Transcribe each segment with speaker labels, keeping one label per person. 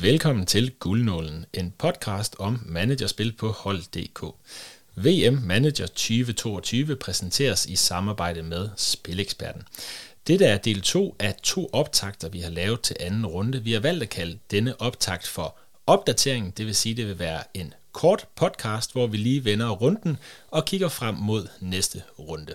Speaker 1: Velkommen til Guldnålen, en podcast om managerspil på hold.dk. VM Manager 2022 præsenteres i samarbejde med Spileksperten. Dette er del 2 af to optagter, vi har lavet til anden runde. Vi har valgt at kalde denne optakt for opdatering, det vil sige, det vil være en kort podcast, hvor vi lige vender runden og kigger frem mod næste runde.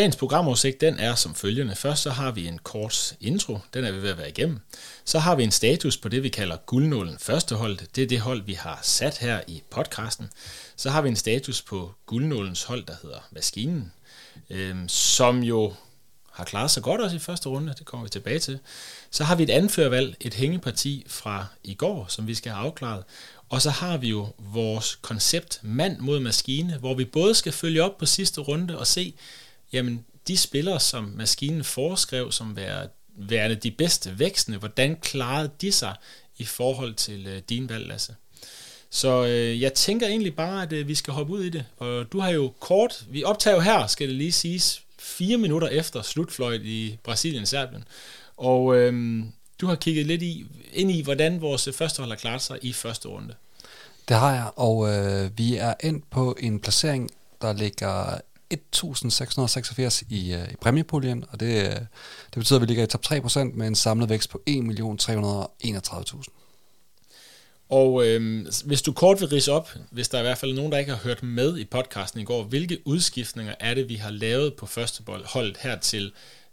Speaker 1: Dagens programoversigt den er som følgende. Først så har vi en kort intro, den er vi ved at være igennem. Så har vi en status på det, vi kalder guldnålen førsteholdet. Det er det hold, vi har sat her i podcasten. Så har vi en status på guldnålens hold, der hedder Maskinen, øhm, som jo har klaret sig godt også i første runde, det kommer vi tilbage til. Så har vi et anførvalg, et hængeparti fra i går, som vi skal have afklaret. Og så har vi jo vores koncept mand mod maskine, hvor vi både skal følge op på sidste runde og se, jamen de spillere, som maskinen foreskrev som være, værende de bedste vækstende, hvordan klarede de sig i forhold til øh, din valg, Lasse? Så øh, jeg tænker egentlig bare, at øh, vi skal hoppe ud i det. Og du har jo kort, vi optager jo her, skal det lige siges, fire minutter efter slutfløjt i Brasilien-Serbien. Og øh, du har kigget lidt i, ind i, hvordan vores førstehold har klaret sig i første runde.
Speaker 2: Det har jeg, og øh, vi er endt på en placering, der ligger 1.686 i, uh, i præmiepuljen, og det, det betyder, at vi ligger i top 3% med en samlet vækst på 1.331.000.
Speaker 1: Og øh, hvis du kort vil rise op, hvis der er i hvert fald nogen, der ikke har hørt med i podcasten i går, hvilke udskiftninger er det, vi har lavet på første bold holdet her til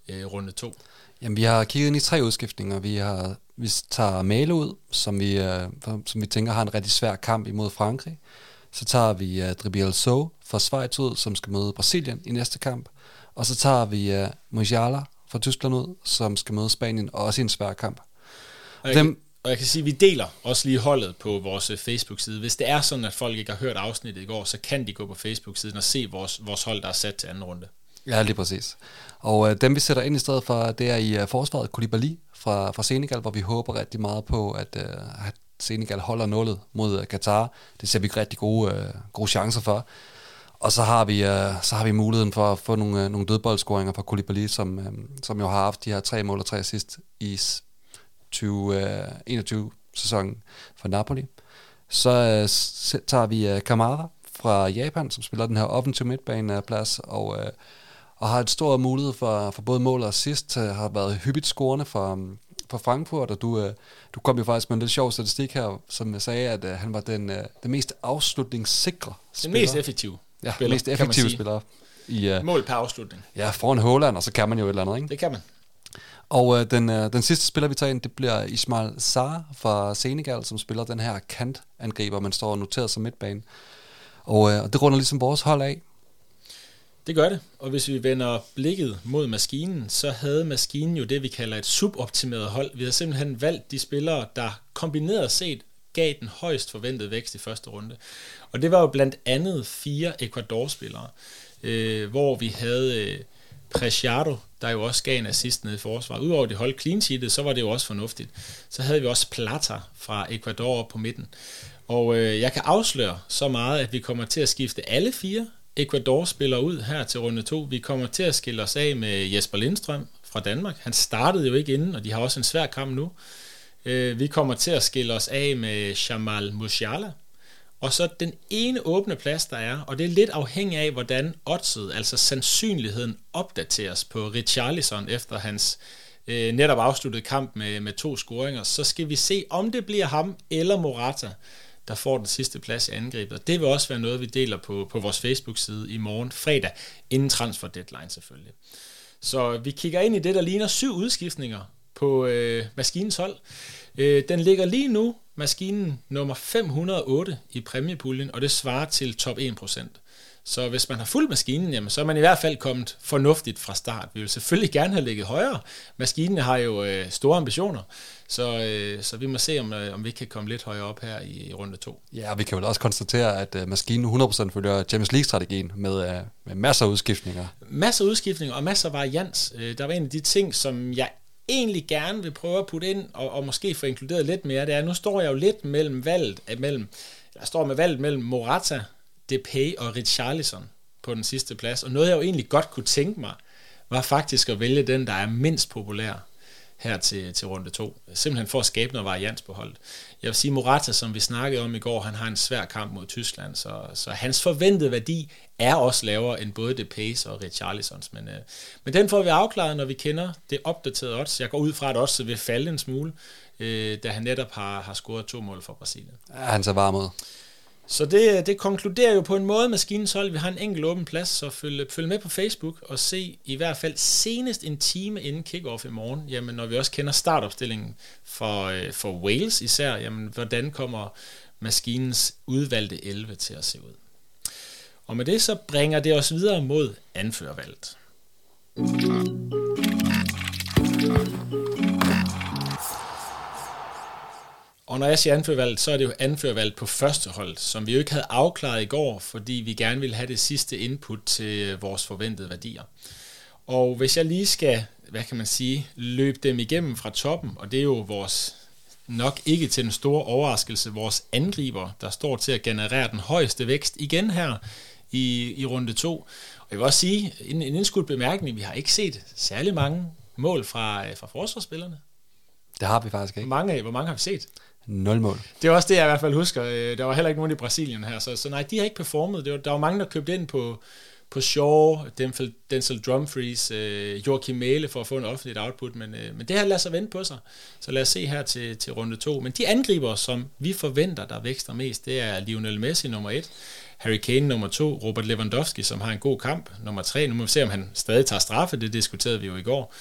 Speaker 1: øh, runde 2?
Speaker 2: Jamen, vi har kigget ind i tre udskiftninger. Vi har vi tager Male ud, som vi, øh, som vi tænker har en rigtig svær kamp imod Frankrig. Så tager vi uh, Dribiel So fra Schweiz ud, som skal møde Brasilien i næste kamp. Og så tager vi uh, Mujala fra Tyskland ud, som skal møde Spanien, og også i en svær kamp.
Speaker 1: Og jeg, Dem, kan, og jeg kan sige, at vi deler også lige holdet på vores øh, Facebook-side. Hvis det er sådan, at folk ikke har hørt afsnittet i går, så kan de gå på Facebook-siden og se vores, vores hold, der er sat til anden runde.
Speaker 2: Ja, lige præcis. Og uh, dem vi sætter ind i stedet for, det er i uh, forsvaret Koulibaly fra, fra Senegal, hvor vi håber rigtig meget på, at, at Senegal holder nullet mod øh, Katar. Det ser vi rigtig gode, øh, gode chancer for. Og så har vi, øh, så har vi muligheden for at få nogle, øh, nogle dødboldscoringer fra Koulibaly, som, øh, som jo har haft de her tre mål og tre assist i 2021-sæsonen øh, for Napoli. Så øh, tager vi øh, Kamara fra Japan, som spiller den her offensive midtbaneplads, øh, og, øh, og har et stort mulighed for, for både mål og assist, uh, har været hyppigt scorende for, for Frankfurt, og du, uh, du kom jo faktisk med en lidt sjov statistik her, som jeg sagde, at uh, han var den, uh, den mest afslutningssikre
Speaker 1: spiller. Den mest effektive
Speaker 2: ja, spiller, mest effektive spiller.
Speaker 1: I, uh, Mål per afslutning.
Speaker 2: Ja, foran Holland, og så kan man jo et eller andet, ikke?
Speaker 1: Det kan man.
Speaker 2: Og uh, den, uh, den sidste spiller, vi tager ind, det bliver Ismail Sarr fra Senegal, som spiller den her kantangriber, man står noteret som midtbane. Og uh, det runder ligesom vores hold af.
Speaker 1: Det gør det, og hvis vi vender blikket mod maskinen, så havde maskinen jo det, vi kalder et suboptimeret hold. Vi har simpelthen valgt de spillere, der kombineret set gav den højst forventede vækst i første runde. Og det var jo blandt andet fire Ecuador-spillere, øh, hvor vi havde øh, Preciado, der jo også gav en assist nede i forsvaret. Udover det holdt clean sheetet, så var det jo også fornuftigt. Så havde vi også Plata fra Ecuador på midten. Og øh, jeg kan afsløre så meget, at vi kommer til at skifte alle fire Ecuador spiller ud her til runde 2. Vi kommer til at skille os af med Jesper Lindstrøm fra Danmark. Han startede jo ikke inden, og de har også en svær kamp nu. Øh, vi kommer til at skille os af med Jamal Musiala. Og så den ene åbne plads, der er, og det er lidt afhængig af, hvordan oddset, altså sandsynligheden, opdateres på Richarlison efter hans øh, netop afsluttede kamp med, med to scoringer, så skal vi se, om det bliver ham eller Morata, der får den sidste plads i angrebet. Det vil også være noget, vi deler på, på vores Facebook-side i morgen fredag, inden transfer deadline selvfølgelig. Så vi kigger ind i det, der ligner syv udskiftninger på øh, maskinens hold. Øh, den ligger lige nu maskinen nummer 508 i præmiepuljen, og det svarer til top 1%. Så hvis man har fuldt maskinen, jamen, så er man i hvert fald kommet fornuftigt fra start. Vi vil selvfølgelig gerne have ligget højere. Maskinen har jo øh, store ambitioner, så, øh, så vi må se, om, øh, om vi kan komme lidt højere op her i, i runde to.
Speaker 2: Ja, vi kan vel også konstatere, at øh, maskinen 100% følger Champions League-strategien med, øh, med masser af udskiftninger.
Speaker 1: Masser af udskiftninger og masser af varians. Øh, der var en af de ting, som jeg egentlig gerne vil prøve at putte ind, og, og måske få inkluderet lidt mere, det er, nu står jeg jo lidt mellem valget, mellem, jeg står med valget mellem Morata, Depay og Richarlison på den sidste plads. Og noget, jeg jo egentlig godt kunne tænke mig, var faktisk at vælge den, der er mindst populær her til, til runde to. Simpelthen for at skabe noget varians på holdet. Jeg vil sige, Morata, som vi snakkede om i går, han har en svær kamp mod Tyskland, så, så hans forventede værdi er også lavere end både Depay's og Richarlisons. Men, øh, men den får vi afklaret, når vi kender det opdaterede odds. Jeg går ud fra, at også vil falde en smule, øh, da han netop har, har scoret to mål for Brasilien.
Speaker 2: Ja, han så varm ud.
Speaker 1: Så det, det konkluderer jo på en måde maskinens hold. Vi har en enkelt åben plads, så følg, følg med på Facebook og se i hvert fald senest en time inden kickoff i morgen, jamen når vi også kender startopstillingen for, øh, for Wales især, jamen hvordan kommer maskinens udvalgte 11 til at se ud. Og med det så bringer det os videre mod anførvalget. Og når jeg siger anførvalget, så er det jo anførvalget på første hold, som vi jo ikke havde afklaret i går, fordi vi gerne ville have det sidste input til vores forventede værdier. Og hvis jeg lige skal, hvad kan man sige, løbe dem igennem fra toppen, og det er jo vores nok ikke til den store overraskelse, vores angriber, der står til at generere den højeste vækst igen her i, i runde to. Og jeg vil også sige, en, en indskudt bemærkning, vi har ikke set særlig mange mål fra, fra forsvarsspillerne.
Speaker 2: Det har vi faktisk ikke.
Speaker 1: Hvor mange, hvor mange har vi set?
Speaker 2: Nul mål.
Speaker 1: Det er også det, jeg i hvert fald husker. Øh, der var heller ikke nogen i Brasilien her, så, så nej, de har ikke performet. Det var, der var mange, der købte ind på, på Shaw, Denzel, Denzel Dumfries, øh, Joachim Mæle for at få en offentligt output, men, øh, men det har lader sig vente på sig. Så lad os se her til, til runde to. Men de angriber, som vi forventer, der vækster mest, det er Lionel Messi nummer et, Harry Kane nummer to, Robert Lewandowski, som har en god kamp, nummer tre. Nu må vi se, om han stadig tager straffe, det diskuterede vi jo i går.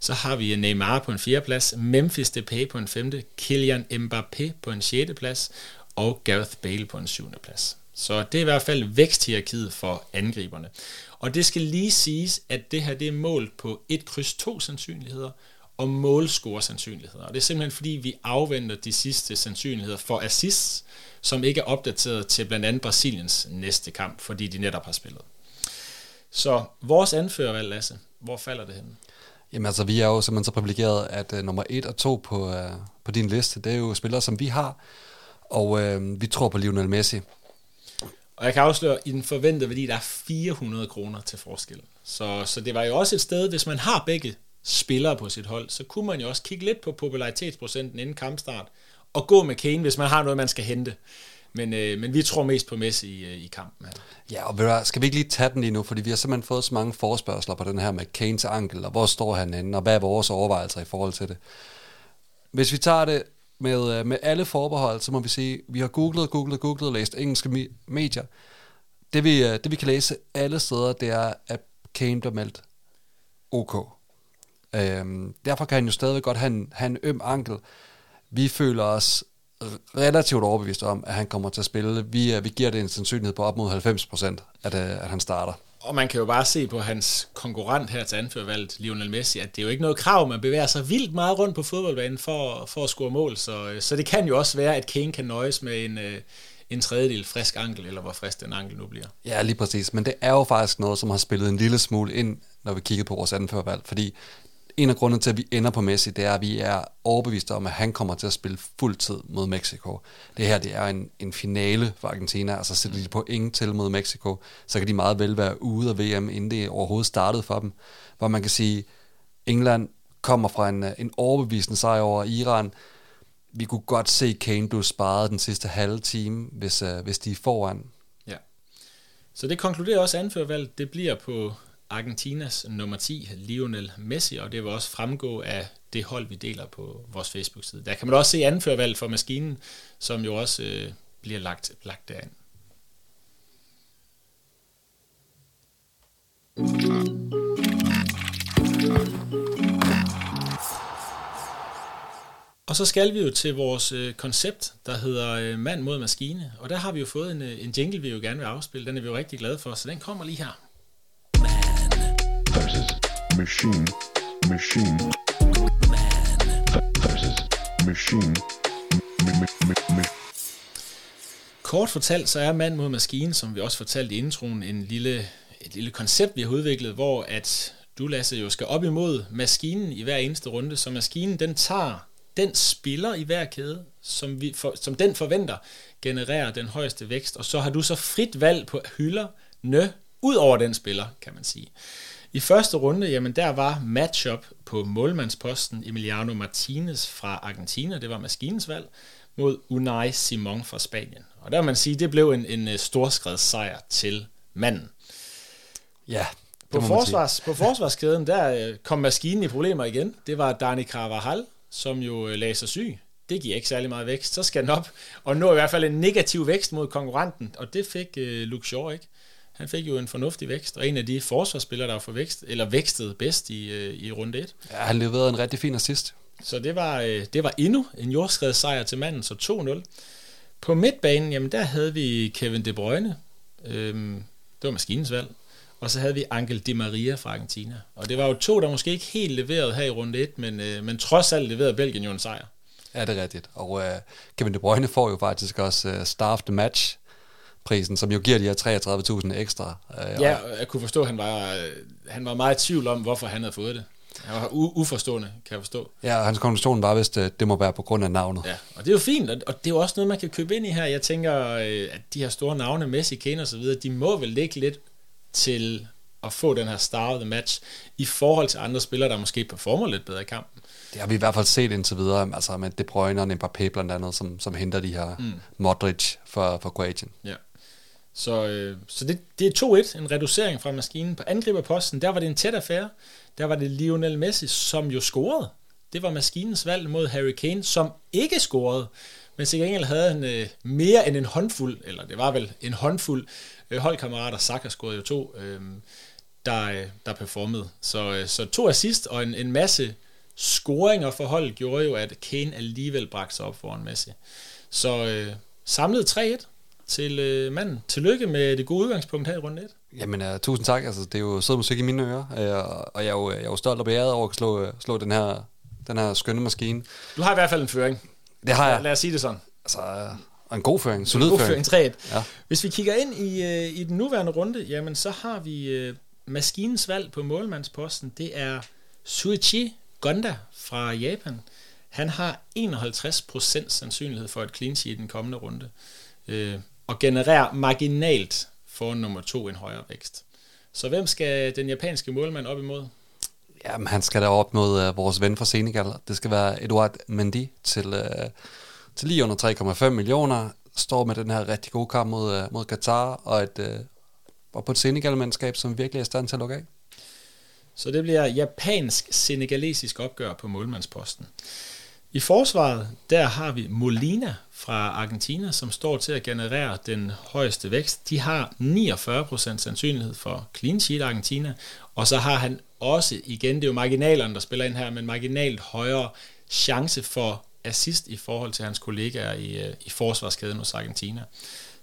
Speaker 1: Så har vi Neymar på en fjerde plads, Memphis Depay på en femte, Kylian Mbappé på en sjette plads, og Gareth Bale på en syvende plads. Så det er i hvert fald væksthierarkiet for angriberne. Og det skal lige siges, at det her det er målt på 1 kryds 2 sandsynligheder og målscore sandsynligheder. Og det er simpelthen fordi, vi afventer de sidste sandsynligheder for assists, som ikke er opdateret til blandt andet Brasiliens næste kamp, fordi de netop har spillet. Så vores anførervalg, Lasse, hvor falder det henne?
Speaker 2: Jamen altså, vi er jo simpelthen så privilegeret, at uh, nummer 1 og 2 på, uh, på din liste, det er jo spillere, som vi har, og uh, vi tror på Lionel Messi.
Speaker 1: Og jeg kan afsløre, at i den forventede værdi, der er 400 kroner til forskel. Så, så det var jo også et sted, hvis man har begge spillere på sit hold, så kunne man jo også kigge lidt på popularitetsprocenten inden kampstart, og gå med Kane, hvis man har noget, man skal hente. Men, øh, men vi tror mest på Messi i, øh, i kampen her.
Speaker 2: Ja, og ved skal vi ikke lige tage den lige nu, fordi vi har simpelthen fået så mange forspørgseler på den her med Kanes ankel, og hvor står han henne, og hvad er vores overvejelser i forhold til det. Hvis vi tager det med, øh, med alle forbehold, så må vi sige, vi har googlet, googlet, googlet, læst engelske medier. Det vi, øh, det vi kan læse alle steder, det er, at Kane bliver meldt OK. Øhm, derfor kan han jo stadig godt have en, have en øm ankel. Vi føler os relativt overbevist om, at han kommer til at spille. Vi, øh, vi giver det en sandsynlighed på op mod 90 procent, at, øh, at han starter.
Speaker 1: Og man kan jo bare se på hans konkurrent her til anførvalget, Lionel Messi, at det er jo ikke noget krav, man bevæger sig vildt meget rundt på fodboldbanen for, for at score mål. Så, øh, så det kan jo også være, at Kane kan nøjes med en, en tredjedel frisk ankel, eller hvor frisk den ankel nu bliver.
Speaker 2: Ja, lige præcis. Men det er jo faktisk noget, som har spillet en lille smule ind, når vi kigger på vores anførvalg, fordi en af grundene til, at vi ender på Messi, det er, at vi er overbeviste om, at han kommer til at spille fuld tid mod Mexico. Det her, det er en, en finale for Argentina, altså sætter de på ingen til mod Mexico, så kan de meget vel være ude af VM, inden det overhovedet startede for dem. Hvor man kan sige, England kommer fra en, en overbevisende sejr over Iran. Vi kunne godt se Kane blive sparet den sidste halve time, hvis, uh, hvis de er foran.
Speaker 1: Ja. Så det konkluderer også anførvalget. Det bliver på Argentinas nummer 10, Lionel Messi, og det vil også fremgå af det hold, vi deler på vores Facebook-side. Der kan man også se anførvalg for maskinen, som jo også øh, bliver lagt, lagt derind. Og så skal vi jo til vores øh, koncept, der hedder øh, mand mod maskine. Og der har vi jo fået en, øh, en jingle, vi jo gerne vil afspille. Den er vi jo rigtig glade for, så den kommer lige her
Speaker 3: machine, machine. versus machine,
Speaker 1: Kort fortalt, så er mand mod maskine, som vi også fortalte i introen, en lille, et lille koncept, vi har udviklet, hvor at du, Lasse, jo skal op imod maskinen i hver eneste runde, så maskinen den tager den spiller i hver kæde, som, vi for, som den forventer, genererer den højeste vækst, og så har du så frit valg på hylder, nø, ud over den spiller, kan man sige. I første runde, jamen der var matchup på målmandsposten Emiliano Martinez fra Argentina, det var maskinens valg, mod Unai Simon fra Spanien. Og der må man sige, det blev en, en øh, storskredet sejr til manden.
Speaker 2: Ja,
Speaker 1: På, forsvars, på forsvarskæden, der øh, kom maskinen i problemer igen. Det var Dani Carvajal, som jo øh, lagde sig syg. Det giver ikke særlig meget vækst. Så skal den op og nå i hvert fald en negativ vækst mod konkurrenten. Og det fik øh, Luke Shaw ikke. Han fik jo en fornuftig vækst, og en af de forsvarsspillere, der var for vækst, eller vækstede bedst i, øh, i runde 1.
Speaker 2: Ja, han leverede en rigtig fin assist.
Speaker 1: Så det var, øh, det var endnu en jordskredet sejr til manden, så 2-0. På midtbanen, jamen der havde vi Kevin De Bruyne. Øhm, det var maskinens valg. Og så havde vi Angel Di Maria fra Argentina. Og det var jo to, der måske ikke helt leverede her i runde 1, men, øh, men trods alt leverede Belgien jo en sejr.
Speaker 2: Ja, det er rigtigt. Og uh, Kevin De Bruyne får jo faktisk også uh, Star of the Match prisen, som jo giver de her 33.000 ekstra. Uh,
Speaker 1: Ja, og jeg kunne forstå, at han var, øh, han var meget i tvivl om, hvorfor han havde fået det. Han var uforstående, kan jeg forstå.
Speaker 2: ja, og hans konklusion var vist, uh, det må være på grund af navnet.
Speaker 1: Ja, og det er jo fint, og- og det er jo også noget, man kan købe ind i her. Jeg tænker, øh, at de her store navne, Messi, Kane og så videre, de må vel ligge lidt til at få den her star of the match i forhold til andre spillere, der måske performer lidt bedre i kampen.
Speaker 2: Det har vi i hvert fald set indtil videre, altså med De Bruyne og Mbappé blandt andet, som, som henter de her mm. Modric for, for Kroatien.
Speaker 1: Ja. Så, øh, så det, det er 2-1, en reducering fra maskinen. På angriberposten, der var det en tæt affære. Der var det Lionel Messi, som jo scorede. Det var maskinens valg mod Harry Kane, som ikke scorede. Men til gengæld havde han øh, mere end en håndfuld, eller det var vel en håndfuld øh, holdkammerater. Saka scorede jo to, øh, der, øh, der performede. Så, øh, så to assist og en, en masse scoringer for holdet gjorde jo, at Kane alligevel bragte sig op foran Messi. Så øh, samlet 3-1 til øh, manden. Tillykke med det gode udgangspunkt her i runde 1.
Speaker 2: Jamen, uh, tusind tak. Altså, det er jo sød musik i mine ører, uh, og jeg er, jo, jeg er jo stolt og beæret over at slå, uh, slå den, her, den her skønne maskine.
Speaker 1: Du har i hvert fald en føring.
Speaker 2: Det har jeg.
Speaker 1: Lad os sige det sådan.
Speaker 2: Altså, uh, og en god føring, en solid
Speaker 1: God
Speaker 2: føring.
Speaker 1: føring 3-1.
Speaker 2: Ja.
Speaker 1: Hvis vi kigger ind i, øh, i den nuværende runde, jamen så har vi øh, maskinens valg på målmandsposten. Det er Suichi Gonda fra Japan. Han har 51% sandsynlighed for et clean sheet i den kommende runde. Øh, og genererer marginalt for nummer to en højere vækst. Så hvem skal den japanske målmand op imod?
Speaker 2: Jamen, han skal da op mod uh, vores ven fra Senegal. Det skal være Eduard Mendy til, uh, til lige under 3,5 millioner. Står med den her rigtig gode kamp mod, uh, mod Katar, og, et, uh, og på et Senegal-mandskab, som virkelig er i stand til at lukke af.
Speaker 1: Så det bliver japansk-senegalesisk opgør på målmandsposten. I forsvaret, der har vi Molina fra Argentina, som står til at generere den højeste vækst. De har 49% sandsynlighed for clean sheet Argentina, og så har han også, igen det er jo marginalerne, der spiller ind her, men marginalt højere chance for assist i forhold til hans kollegaer i, øh, i forsvarskæden hos Argentina.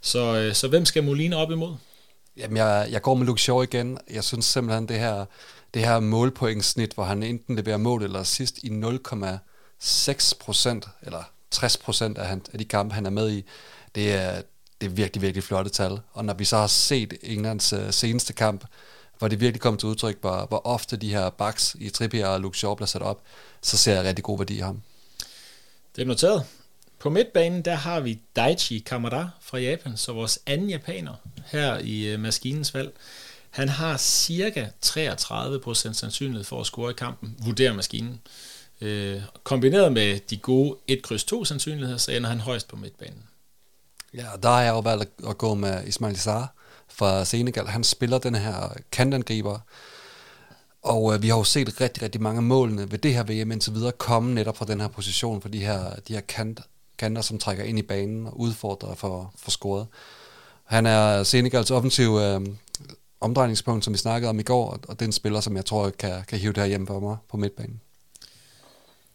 Speaker 1: Så, øh, så hvem skal Molina op imod?
Speaker 2: Jamen, jeg, jeg går med Luke igen. Jeg synes simpelthen, det her, det her målpointsnit, hvor han enten leverer mål eller assist i 0, 6% eller 60% af, han, af de kampe, han er med i, det er, det er virkelig, virkelig flotte tal. Og når vi så har set Englands øh, seneste kamp, hvor det virkelig kom til udtryk, hvor, hvor ofte de her backs i Trippier og Luke Shaw bliver sat op, så ser jeg rigtig god værdi i ham.
Speaker 1: Det er noteret. På midtbanen, der har vi Daichi Kamada fra Japan, så vores anden japaner her i øh, maskinens valg. Han har cirka 33% sandsynlighed for at score i kampen, vurderer maskinen. Øh, kombineret med de gode 1-2 sandsynligheder, så ender han højst på midtbanen.
Speaker 2: Ja, og der har jeg jo valgt at- gå med Ismail Sarr fra Senegal. Han spiller den her kantangriber, og øh, vi har jo set rigtig, rigtig mange af målene ved det her VM indtil videre komme netop fra den her position, for de her, de her kant, kanter, som trækker ind i banen og udfordrer for, for scoret. Han er Senegals offensiv øh, omdrejningspunkt, som vi snakkede om i går, og den spiller, som jeg tror kan, kan hive det her hjem for mig på midtbanen.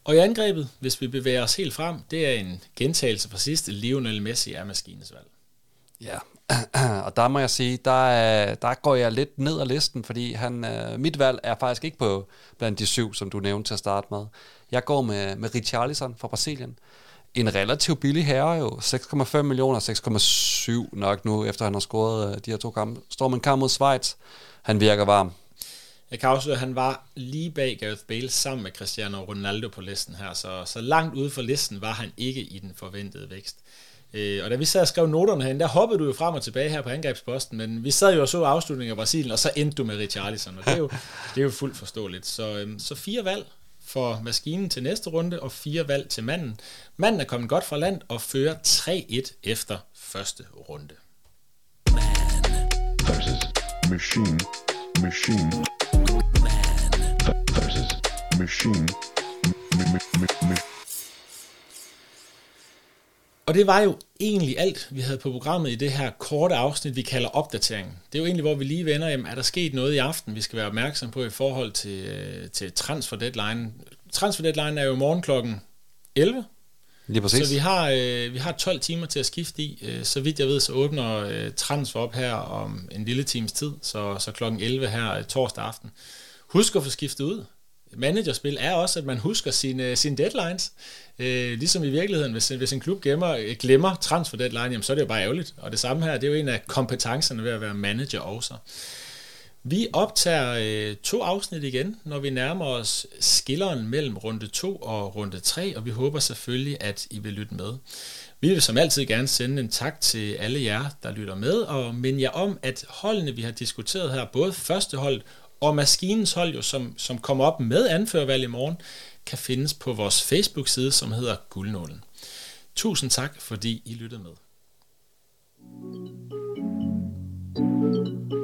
Speaker 1: Og i angrebet, hvis vi bevæger os helt frem, det er en gentagelse fra sidste. Lionel Messi er maskinens valg.
Speaker 2: Ja, og der må jeg sige, der, øh, der går jeg lidt ned ad listen, fordi han, øh, mit valg er faktisk ikke på blandt de syv, som du nævnte til at starte med. Jeg går med, med Richarlison fra Brasilien. En relativt billig herre jo, 6,5 millioner, 6,7 nok nu, efter han har scoret øh, de her to kampe. Står man kamp mod Schweiz, han virker varm.
Speaker 1: Jeg kan afsløre, at han var lige bag Gareth Bale sammen med Cristiano Ronaldo på listen her, så, så langt ude for listen var han ikke i den forventede vækst. Øh, og da vi sad og skrev noterne herinde, der hoppede du jo frem og tilbage her på angrebsposten, men vi sad jo og så afslutningen af Brasilien, og så endte du med Richarlison, og det er jo, det er jo fuldt forståeligt. Så, øhm, så fire valg for maskinen til næste runde, og fire valg til manden. Manden er kommet godt fra land og fører 3-1 efter første runde.
Speaker 3: versus machine, machine, versus machine,
Speaker 1: Og det var jo egentlig alt, vi havde på programmet i det her korte afsnit, vi kalder opdateringen. Det er jo egentlig, hvor vi lige vender, jamen, er der sket noget i aften, vi skal være opmærksom på i forhold til, øh, til transfer deadline. Transfer deadline er jo morgen klokken 11,
Speaker 2: Lige præcis.
Speaker 1: så vi har, øh, vi har 12 timer til at skifte i. Øh, så vidt jeg ved, så åbner øh, transfer op her om en lille times tid, så, så klokken 11 her øh, torsdag aften. Husk at få skiftet ud. Managerspil er også, at man husker sine, øh, sine deadlines. Øh, ligesom i virkeligheden, hvis, hvis en klub gemmer, øh, glemmer transfer deadline, jamen, så er det jo bare ærgerligt. Og det samme her, det er jo en af kompetencerne ved at være manager også. Vi optager øh, to afsnit igen, når vi nærmer os skilleren mellem runde 2 og runde 3, og vi håber selvfølgelig, at I vil lytte med. Vi vil som altid gerne sende en tak til alle jer, der lytter med, og minde jer om, at holdene, vi har diskuteret her, både førsteholdet og maskinens hold, jo, som, som kommer op med anførvalg i morgen, kan findes på vores Facebook-side, som hedder Guldnålen. Tusind tak, fordi I lyttede med. thank you